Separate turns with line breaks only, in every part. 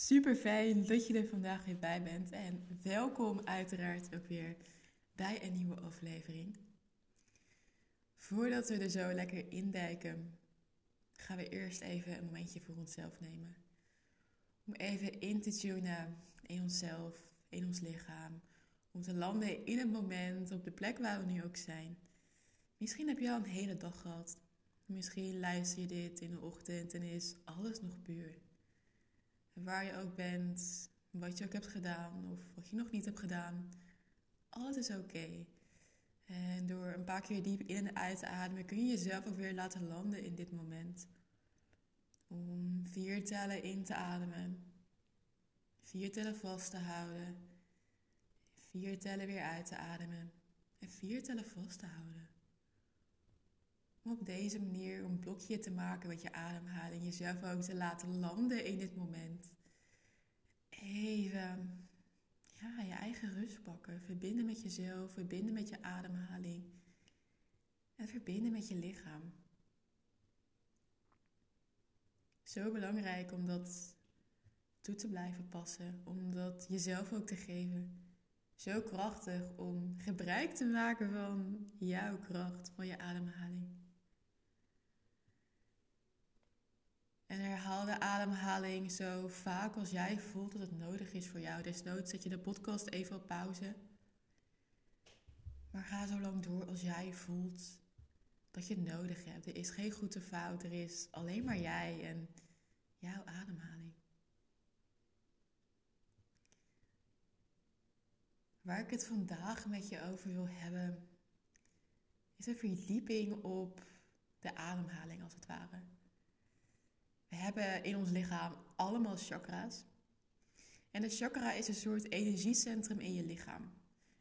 Super fijn dat je er vandaag weer bij bent en welkom uiteraard ook weer bij een nieuwe aflevering. Voordat we er zo lekker induiken, gaan we eerst even een momentje voor onszelf nemen. Om even in te tunen in onszelf, in ons lichaam. Om te landen in het moment, op de plek waar we nu ook zijn. Misschien heb je al een hele dag gehad. Misschien luister je dit in de ochtend en is alles nog puur. Waar je ook bent, wat je ook hebt gedaan of wat je nog niet hebt gedaan, alles is oké. En door een paar keer diep in en uit te ademen kun je jezelf ook weer laten landen in dit moment. Om vier tellen in te ademen, vier tellen vast te houden, vier tellen weer uit te ademen en vier tellen vast te houden. Op deze manier een blokje te maken met je ademhaling, jezelf ook te laten landen in dit moment. Even ja, je eigen rust pakken, verbinden met jezelf, verbinden met je ademhaling en verbinden met je lichaam. Zo belangrijk om dat toe te blijven passen, om dat jezelf ook te geven. Zo krachtig om gebruik te maken van jouw kracht, van je ademhaling. En herhaal de ademhaling zo vaak als jij voelt dat het nodig is voor jou. Desnoods zet je de podcast even op pauze. Maar ga zo lang door als jij voelt dat je het nodig hebt. Er is geen goede fout, er is alleen maar jij en jouw ademhaling. Waar ik het vandaag met je over wil hebben, is een verdieping op de ademhaling als het ware. We hebben in ons lichaam allemaal chakra's. En de chakra is een soort energiecentrum in je lichaam.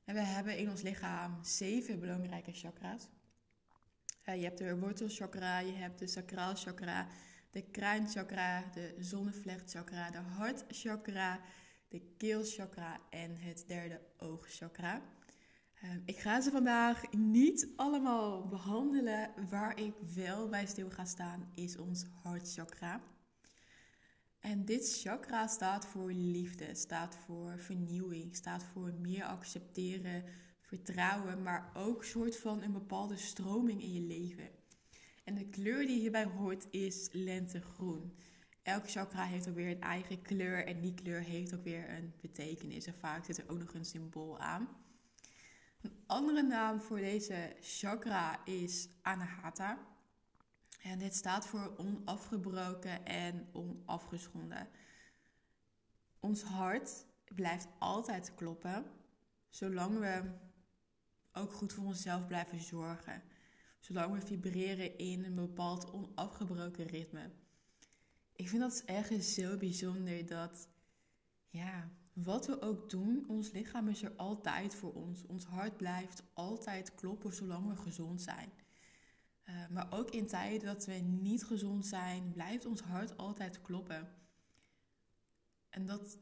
En we hebben in ons lichaam zeven belangrijke chakra's. Uh, je hebt de wortelchakra, je hebt de sacraal chakra, de kruinchakra, de zonnevlechtchakra, de hartchakra, de keelchakra en het derde oogchakra. Ehm, ik ga ze vandaag niet allemaal behandelen. Waar ik wel bij stil ga staan is ons hartchakra. En dit chakra staat voor liefde, staat voor vernieuwing, staat voor meer accepteren, vertrouwen, maar ook soort van een bepaalde stroming in je leven. En de kleur die hierbij hoort is lentegroen. Elk chakra heeft ook weer een eigen kleur en die kleur heeft ook weer een betekenis. En vaak zit er ook nog een symbool aan. Een andere naam voor deze chakra is Anahata. En dit staat voor onafgebroken en onafgeschonden. Ons hart blijft altijd kloppen, zolang we ook goed voor onszelf blijven zorgen. Zolang we vibreren in een bepaald onafgebroken ritme. Ik vind dat echt zo bijzonder dat, ja, wat we ook doen, ons lichaam is er altijd voor ons. Ons hart blijft altijd kloppen zolang we gezond zijn. Uh, maar ook in tijden dat we niet gezond zijn, blijft ons hart altijd kloppen. En dat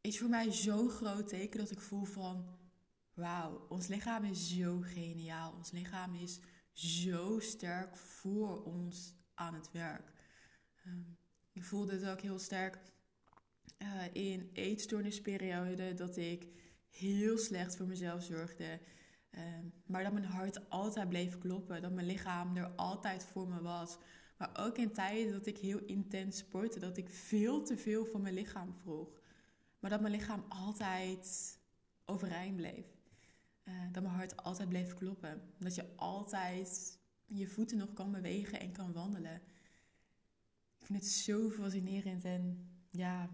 is voor mij zo'n groot teken dat ik voel van, wauw, ons lichaam is zo geniaal. Ons lichaam is zo sterk voor ons aan het werk. Um, ik voelde het ook heel sterk uh, in eetstoornisperiode dat ik heel slecht voor mezelf zorgde. Ehm, maar dat mijn hart altijd bleef kloppen. Dat mijn lichaam er altijd voor me was. Maar ook in tijden dat ik heel intens sportte. Dat ik veel te veel van mijn lichaam vroeg. Maar dat mijn lichaam altijd overeind bleef. Uh, dat mijn hart altijd bleef kloppen. Dat je altijd je voeten nog kan bewegen en kan wandelen. Ik vind het zo fascinerend en ja,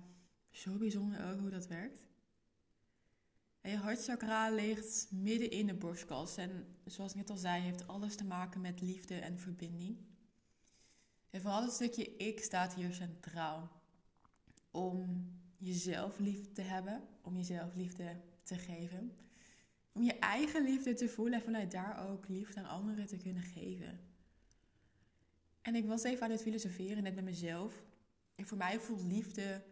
zo bijzonder ook hoe dat werkt. En je hartchakra ligt midden in de borstkas. En zoals ik net al zei, heeft alles te maken met liefde en verbinding. En vooral het stukje ik staat hier centraal. Om jezelf lief te hebben, om jezelf liefde te geven. Om je eigen liefde te voelen en vanuit daar ook liefde aan anderen te kunnen geven. En ik was even aan het filosoferen net met mezelf. En voor mij voelt liefde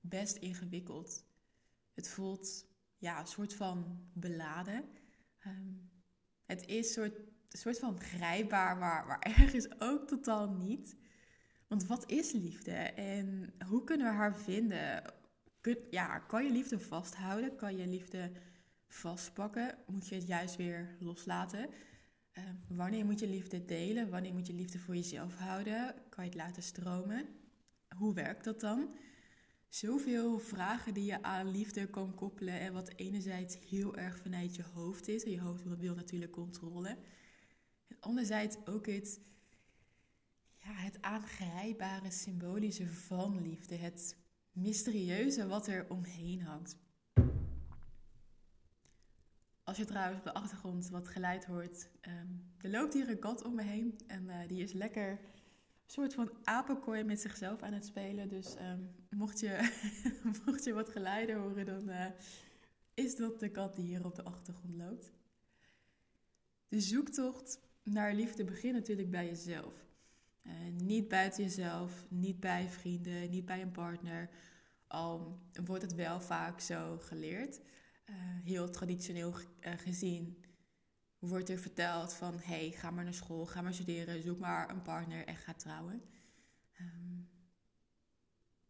best ingewikkeld. Het voelt ja, een soort van beladen. Ehm, het is een soort, soort van grijpbaar, maar, maar ergens ook totaal niet. Want wat is liefde en hoe kunnen we haar vinden? Kun, ja, kan je liefde vasthouden? Kan je liefde vastpakken? Moet je het juist weer loslaten? Uh, wanneer moet je liefde delen? Wanneer moet je liefde voor jezelf houden? Kan je het laten stromen? Hoe werkt dat dan? Zoveel vragen die je aan liefde kan koppelen en wat enerzijds heel erg vanuit je hoofd is. En je hoofd wil natuurlijk controle. Anderzijds ook het, ja, het aangrijpbare, symbolische van liefde. Het mysterieuze wat er omheen hangt. Als je trouwens op de achtergrond wat geluid hoort, um, er loopt hier een kat om me heen en uh, die is lekker soort van apenkooi met zichzelf aan het spelen. Dus um, mocht, je, mocht je wat geluiden horen, dan uh, is dat de kat die hier op de achtergrond loopt. De zoektocht naar liefde begint natuurlijk bij jezelf. Uh, niet buiten jezelf, niet bij vrienden, niet bij een partner. Al wordt het wel vaak zo geleerd. Uh, heel traditioneel gezien wordt er verteld van... hey, ga maar naar school, ga maar studeren, zoek maar een partner en ga trouwen. Um,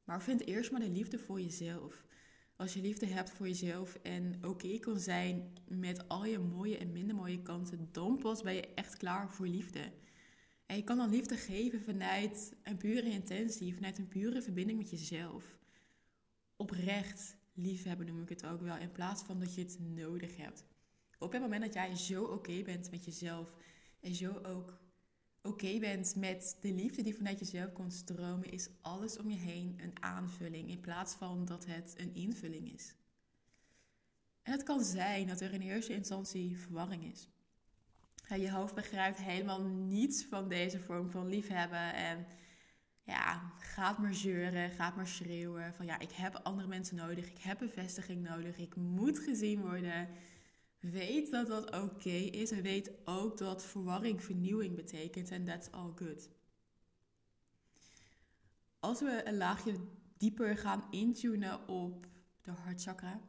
maar vind eerst maar de liefde voor jezelf. Als je liefde hebt voor jezelf en oké kan zijn met al je mooie en minder mooie kanten... dan pas ben je echt klaar voor liefde. En je kan dan liefde geven vanuit een pure intentie, vanuit een pure verbinding met jezelf. Oprecht liefhebben noem ik het ook wel, in plaats van dat je het nodig hebt. Op het moment dat jij zo oké bent met jezelf en zo ook oké bent met de liefde die vanuit jezelf komt stromen, is alles om je heen een aanvulling in plaats van dat het een invulling is. En het kan zijn dat er in eerste instantie verwarring is. Je hoofd begrijpt helemaal niets van deze vorm van liefhebben en ja, gaat maar zeuren, gaat maar schreeuwen. Van ja, ik heb andere mensen nodig, ik heb bevestiging nodig, ik moet gezien worden. Weet dat dat oké is en weet ook dat verwarring vernieuwing betekent en that's all good. Als we een laagje dieper gaan intunen op de hartchakra,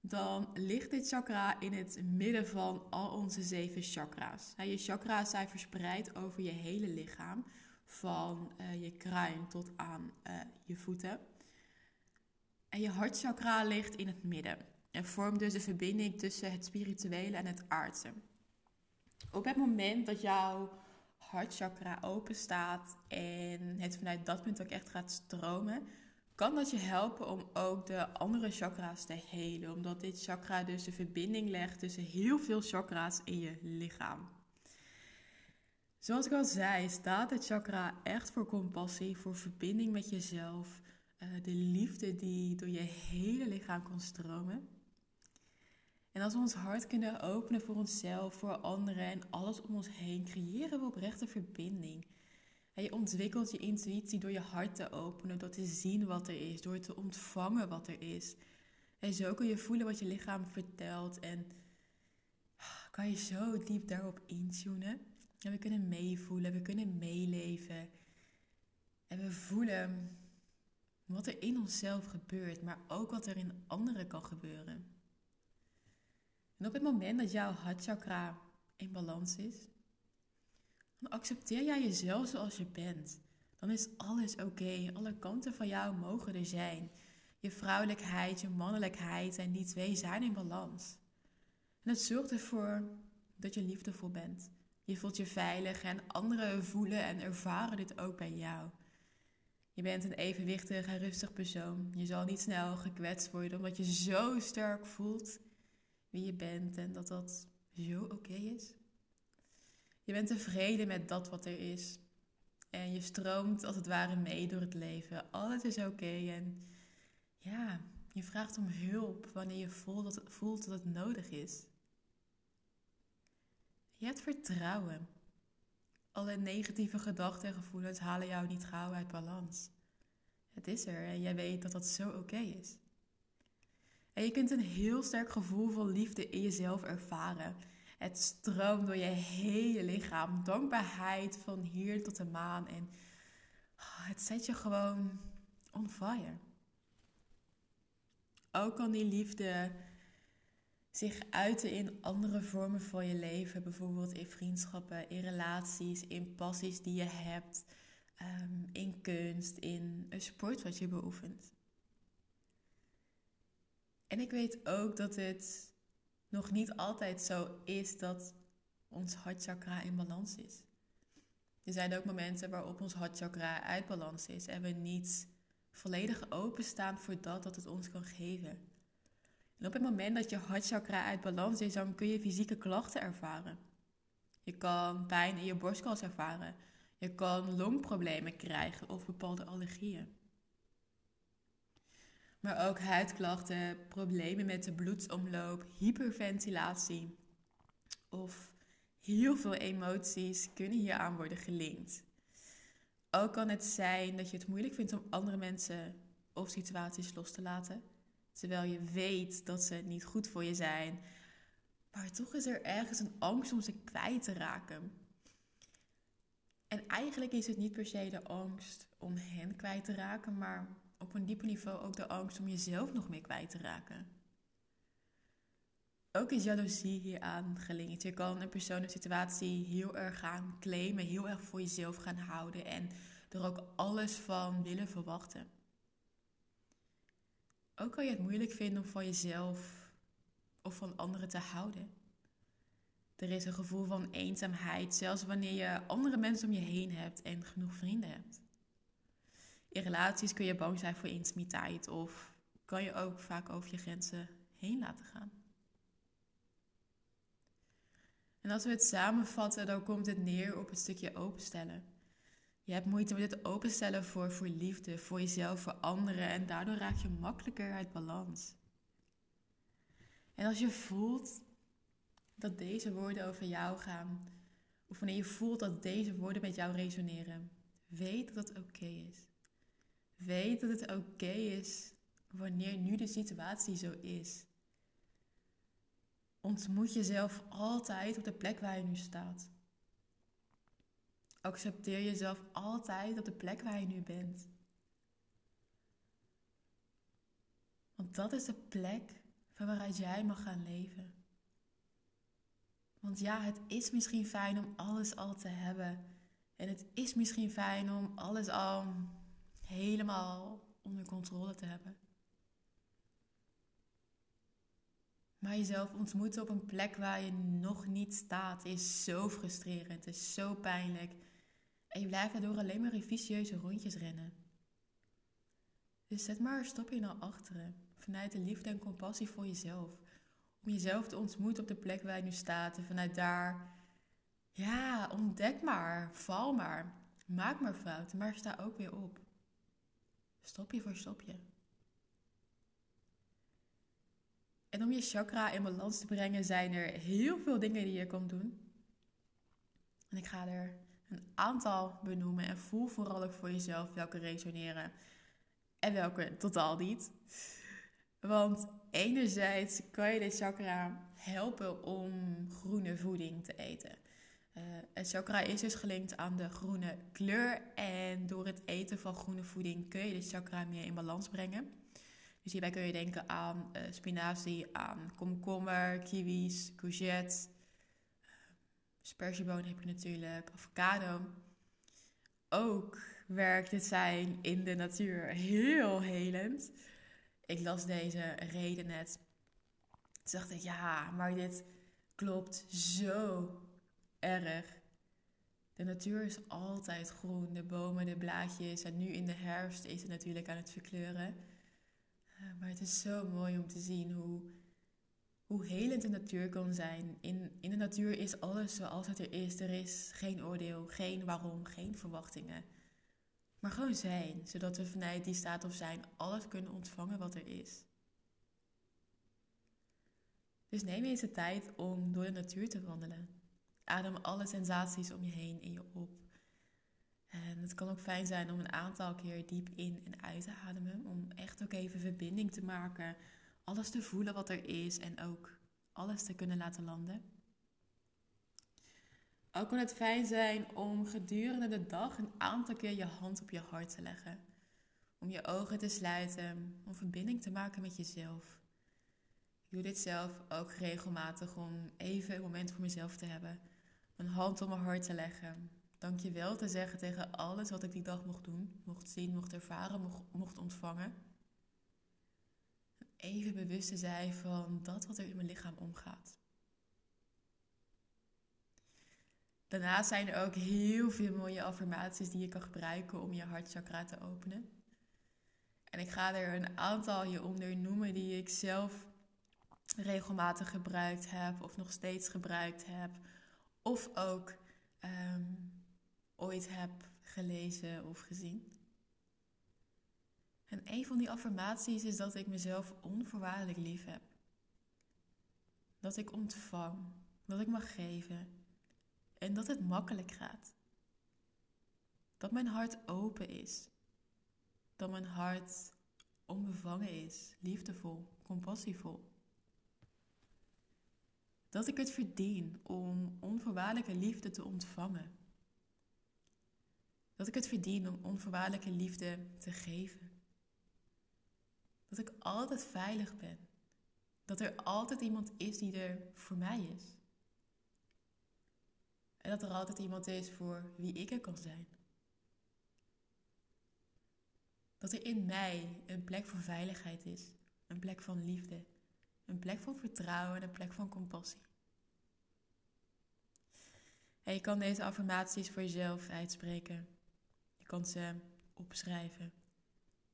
dan ligt dit chakra in het midden van al onze zeven chakra's. Je chakra's zijn verspreid over je hele lichaam van uh, je kruin tot aan uh, je voeten. En je hartchakra ligt in het midden en vormt dus de verbinding tussen het spirituele en het aardse. Op het moment dat jouw hartchakra open staat en het vanuit dat punt ook echt gaat stromen, kan dat je helpen om ook de andere chakra's te helen. Omdat dit chakra dus de verbinding legt tussen heel veel chakra's in je lichaam. Zoals ik al zei, staat het chakra echt voor compassie, voor verbinding met jezelf. Uh, de liefde die door je hele lichaam kan stromen. En als we ons hart kunnen openen voor onszelf, voor anderen en alles om ons heen, creëren we oprechte verbinding. En je ontwikkelt je intuïtie door je hart te openen, door te zien wat er is, door te ontvangen wat er is. En zo kun je voelen wat je lichaam vertelt en kan je zo diep daarop intunen. En we kunnen meevoelen, we kunnen meeleven. En we voelen wat er in onszelf gebeurt, maar ook wat er in anderen kan gebeuren. En op het moment dat jouw hartchakra in balans is, dan accepteer jij jezelf zoals je bent. Dan is alles oké. Alle kanten van jou mogen er zijn. Je vrouwelijkheid, je mannelijkheid en die twee zijn in balans. En het zorgt ervoor dat je liefdevol bent. Je voelt je veilig en anderen voelen en ervaren dit ook bij jou. Je bent een evenwichtig en rustig persoon. Je zal niet snel gekwetst worden omdat je zo sterk voelt wie je bent en dat dat zo oké is. Je bent tevreden met dat wat er is. En je stroomt als het ware mee door het leven. Alles is oké en ja, je vraagt om hulp wanneer je voelt dat, het, voelt dat het nodig is. Je hebt vertrouwen. Alle negatieve gedachten en gevoelens halen jou niet gauw uit balans. Het is er en jij weet dat dat zo oké is. En je kunt een heel sterk gevoel van liefde in jezelf ervaren. Het stroomt door je hele lichaam. Dankbaarheid van hier tot de maan. En ah, het zet je gewoon on fire. Ook kan die liefde zich uiten in andere vormen van je leven. Bijvoorbeeld in vriendschappen, in relaties, in passies die je hebt. ehm, in kunst, in een sport wat je beoefent. En ik weet ook dat het nog niet altijd zo is dat ons hartchakra in balans is. Er zijn ook momenten waarop ons hartchakra uit balans is en we niet volledig openstaan voor dat dat het ons kan geven. En op het moment dat je hartchakra uit balans is, dan kun je fysieke klachten ervaren. Je kan pijn in je borstkas ervaren. Je kan longproblemen krijgen of bepaalde allergieën. Maar ook huidklachten, problemen met de bloedsomloop, hyperventilatie of heel veel emoties kunnen hieraan worden gelinkt. Ook kan het zijn dat je het moeilijk vindt om andere mensen of situaties los te laten, terwijl je weet dat ze niet goed voor je zijn. Maar toch is er ergens een angst om ze kwijt te raken. En eigenlijk is het niet per se de angst om hen kwijt te raken, maar op een dieper niveau ook de angst om jezelf nog meer kwijt te raken. Ook is jaloezie hieraan gelinkt. Je kan een persoon een situatie heel erg gaan claimen, heel erg voor jezelf gaan houden en er ook alles van willen verwachten. Ook kan je het moeilijk vinden om van jezelf of van anderen te houden. Er is een gevoel van eenzaamheid, zelfs wanneer je andere mensen om je heen hebt en genoeg vrienden hebt. In relaties kun je bang zijn voor intimiteit of kan je ook vaak over je grenzen heen laten gaan. En als we het samenvatten, dan komt het neer op het stukje openstellen. Je hebt moeite met het openstellen voor, voor liefde, voor jezelf, voor anderen en daardoor raak je makkelijker uit balans. En als je voelt dat deze woorden over jou gaan, of wanneer je voelt dat deze woorden met jou resoneren, weet dat het oké is. Weet dat het oké is wanneer nu de situatie zo is. Ontmoet jezelf altijd op de plek waar je nu staat. Accepteer jezelf altijd op de plek waar je nu bent. Want dat is de plek van waaruit jij mag gaan leven. Want ja, het is misschien fijn om alles al te hebben. En het is misschien fijn om alles al helemaal onder controle te hebben. Maar jezelf ontmoeten op een plek waar je nog niet staat is zo frustrerend, is zo pijnlijk. En je blijft daardoor alleen maar in vicieuze rondjes rennen. Dus zet maar een stapje naar achteren, vanuit de liefde en compassie voor jezelf. Om jezelf te ontmoeten op de plek waar je nu staat. En vanuit daar, ja, ontdek maar, val maar, maak maar fouten, maar sta ook weer op. Stopje voor stopje. En om je chakra in balans te brengen zijn er heel veel dingen die je kan doen. En ik ga er een aantal benoemen en voel vooral ook voor jezelf welke resoneren en welke totaal niet. Want enerzijds kan je de chakra helpen om groene voeding te eten. Het chakra is dus gelinkt aan de groene kleur en door het eten van groene voeding kun je de chakra meer in balans brengen. Dus hierbij kun je denken aan uh, spinazie, aan komkommer, kiwis, courgette. Uh, sperziebonen heb je natuurlijk, avocado. Ook werkt het zijn in de natuur heel helend. Ik las deze reden net. Toen dacht ik, ja, maar dit klopt zo erg. De natuur is altijd groen, de bomen, de blaadjes. En nu in de herfst is het natuurlijk aan het verkleuren. Eh, maar het is zo mooi om te zien hoe, hoe helend de natuur kan zijn. In, in de natuur is alles zoals het er is. Er is geen oordeel, geen waarom, geen verwachtingen. Maar gewoon zijn, zodat we vanuit die staat of zijn alles kunnen ontvangen wat er is. Dus neem eens de tijd om door de natuur te wandelen. Adem alle sensaties om je heen in je op. En het kan ook fijn zijn om een aantal keer diep in en uit te ademen. Om echt ook even verbinding te maken. Alles te voelen wat er is en ook alles te kunnen laten landen. Ook kan het fijn zijn om gedurende de dag een aantal keer je hand op je hart te leggen. Om je ogen te sluiten, om verbinding te maken met jezelf. Ik doe dit zelf ook regelmatig om even een moment voor mezelf te hebben. Een hand op mijn hart te leggen Dank je wel te zeggen tegen alles wat ik die dag mocht doen, mocht zien, mocht ervaren, mocht, mocht ontvangen. Even bewust te zijn van dat wat er in mijn lichaam omgaat. Daarnaast zijn er ook heel veel mooie affirmaties die je kan gebruiken om je hartchakra te openen. En ik ga er een aantal hieronder noemen die ik zelf regelmatig gebruikt heb of nog steeds gebruikt heb. Of ook ehm, ooit heb gelezen of gezien. En een van die affirmaties is dat ik mezelf onvoorwaardelijk lief heb. Dat ik ontvang, dat ik mag geven en dat het makkelijk gaat. Dat mijn hart open is. Dat mijn hart onbevangen is, liefdevol, compassievol. Dat ik het verdien om onvoorwaardelijke liefde te ontvangen. Dat ik het verdien om onvoorwaardelijke liefde te geven. Dat ik altijd veilig ben. Dat er altijd iemand is die er voor mij is. En dat er altijd iemand is voor wie ik er kan zijn. Dat er in mij een plek voor veiligheid is, een plek van liefde, een plek van vertrouwen en een plek van compassie. En je kan deze affirmaties voor jezelf uitspreken. Je kan ze opschrijven.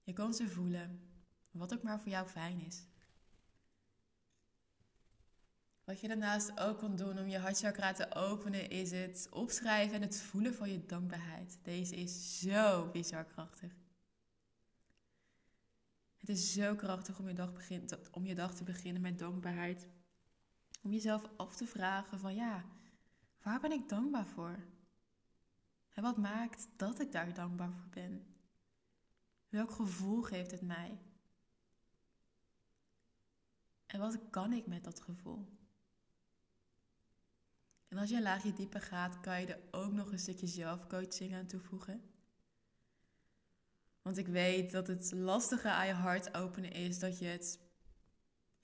Je kan ze voelen, wat ook maar voor jou fijn is. Wat je daarnaast ook kan doen om je hartchakra te openen, is het opschrijven en het voelen van je dankbaarheid. Deze is zo bizar krachtig. Het is zo krachtig om je dag, om je dag te beginnen met dankbaarheid. Om jezelf af te vragen van ja, waar ben ik dankbaar voor? En wat maakt dat ik daar dankbaar voor ben? Welk gevoel geeft het mij? En wat kan ik met dat gevoel? En als je een laagje dieper gaat, kan je er ook nog een stukje zelfcoaching aan toevoegen. Want ik weet dat het lastige aan je hart openen is dat je het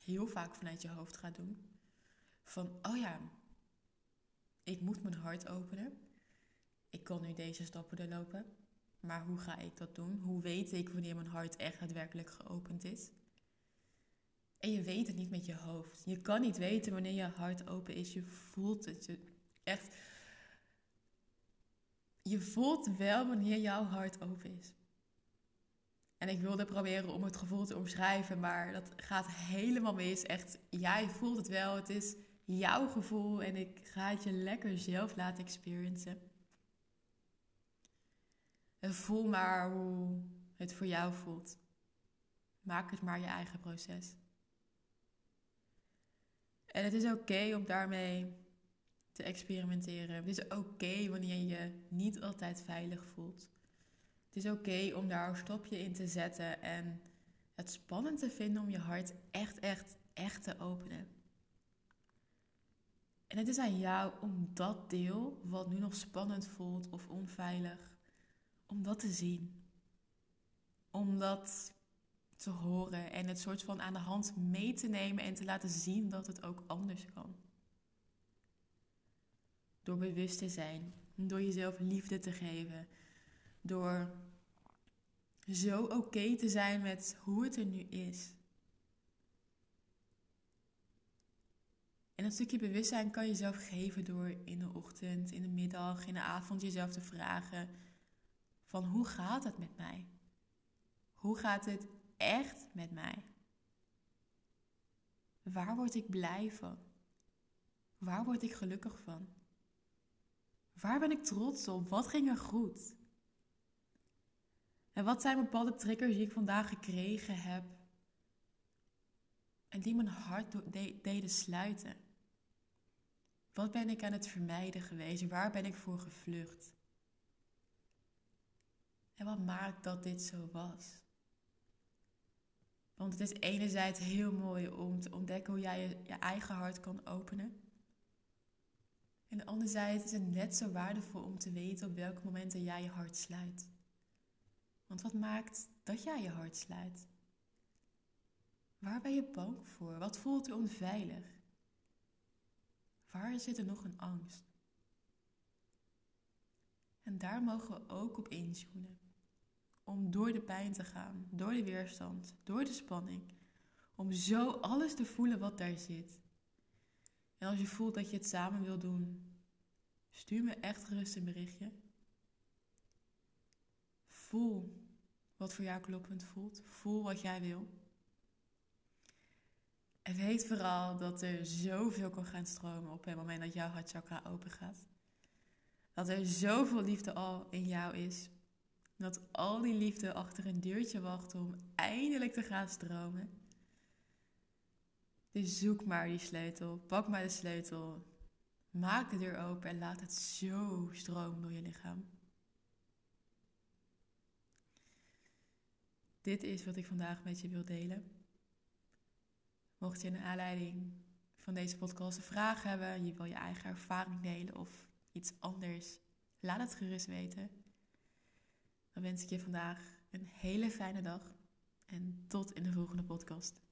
heel vaak vanuit je hoofd gaat doen. Van, oh ja, ik moet mijn hart openen. Ik kan nu deze stappen doorlopen. Maar hoe ga ik dat doen? Hoe weet ik wanneer mijn hart echt daadwerkelijk geopend is? En je weet het niet met je hoofd. Je kan niet weten wanneer je hart open is. Je voelt het. Je, echt. Je voelt wel wanneer jouw hart open is. En ik wilde proberen om het gevoel te omschrijven, maar dat gaat helemaal mis. Echt, jij voelt het wel. Het is jouw gevoel en ik ga het je lekker zelf laten experiencen. En voel maar hoe het voor jou voelt. Maak het maar je eigen proces. En het is oké om daarmee te experimenteren. Het is oké wanneer je je niet altijd veilig voelt. Het is oké om daar een stopje in te zetten en het spannend te vinden om je hart echt, echt, echt te openen. En het is aan jou om dat deel, wat nu nog spannend voelt of onveilig, om dat te zien. Om dat te horen en het soort van aan de hand mee te nemen en te laten zien dat het ook anders kan. Door bewust te zijn, door jezelf liefde te geven, door zo oké te zijn met hoe het er nu is. En dat stukje bewustzijn kan je zelf geven door in de ochtend, in de middag, in de avond jezelf te vragen van hoe gaat het met mij? Hoe gaat het echt met mij? Waar word ik blij van? Waar word ik gelukkig van? Waar ben ik trots op? Wat ging er goed? En wat zijn bepaalde triggers die ik vandaag gekregen heb en die mijn hart deden sluiten? Wat ben ik aan het vermijden geweest? Waar ben ik voor gevlucht? En wat maakt dat dit zo was? Want het is enerzijds heel mooi om te ontdekken hoe jij je, je eigen hart kan openen. En anderzijds is het net zo waardevol om te weten op welke momenten jij je hart sluit. Want wat maakt dat jij je hart sluit? Waar ben je bang voor? Wat voelt er onveilig? Waar zit er nog een angst? En daar mogen we ook op intunen. Om door de pijn te gaan, door de weerstand, door de spanning. Om zo alles te voelen wat daar zit. En als je voelt dat je het samen wil doen, stuur me echt gerust een berichtje. Voel wat voor jou kloppend voelt. Voel wat jij wil. En weet vooral dat er zoveel kan gaan stromen op het moment dat jouw hartchakra open gaat. Dat er zoveel liefde al in jou is. Dat al die liefde achter een deurtje wacht om eindelijk te gaan stromen. Dus zoek maar die sleutel. Pak maar de sleutel. Maak de deur open en laat het zo stromen door je lichaam. Dit is wat ik vandaag met je wil delen. Mocht je in aanleiding van deze podcast een vraag hebben, je wil je eigen ervaring delen of iets anders, laat het gerust weten. Dan wens ik je vandaag een hele fijne dag en tot in de volgende podcast.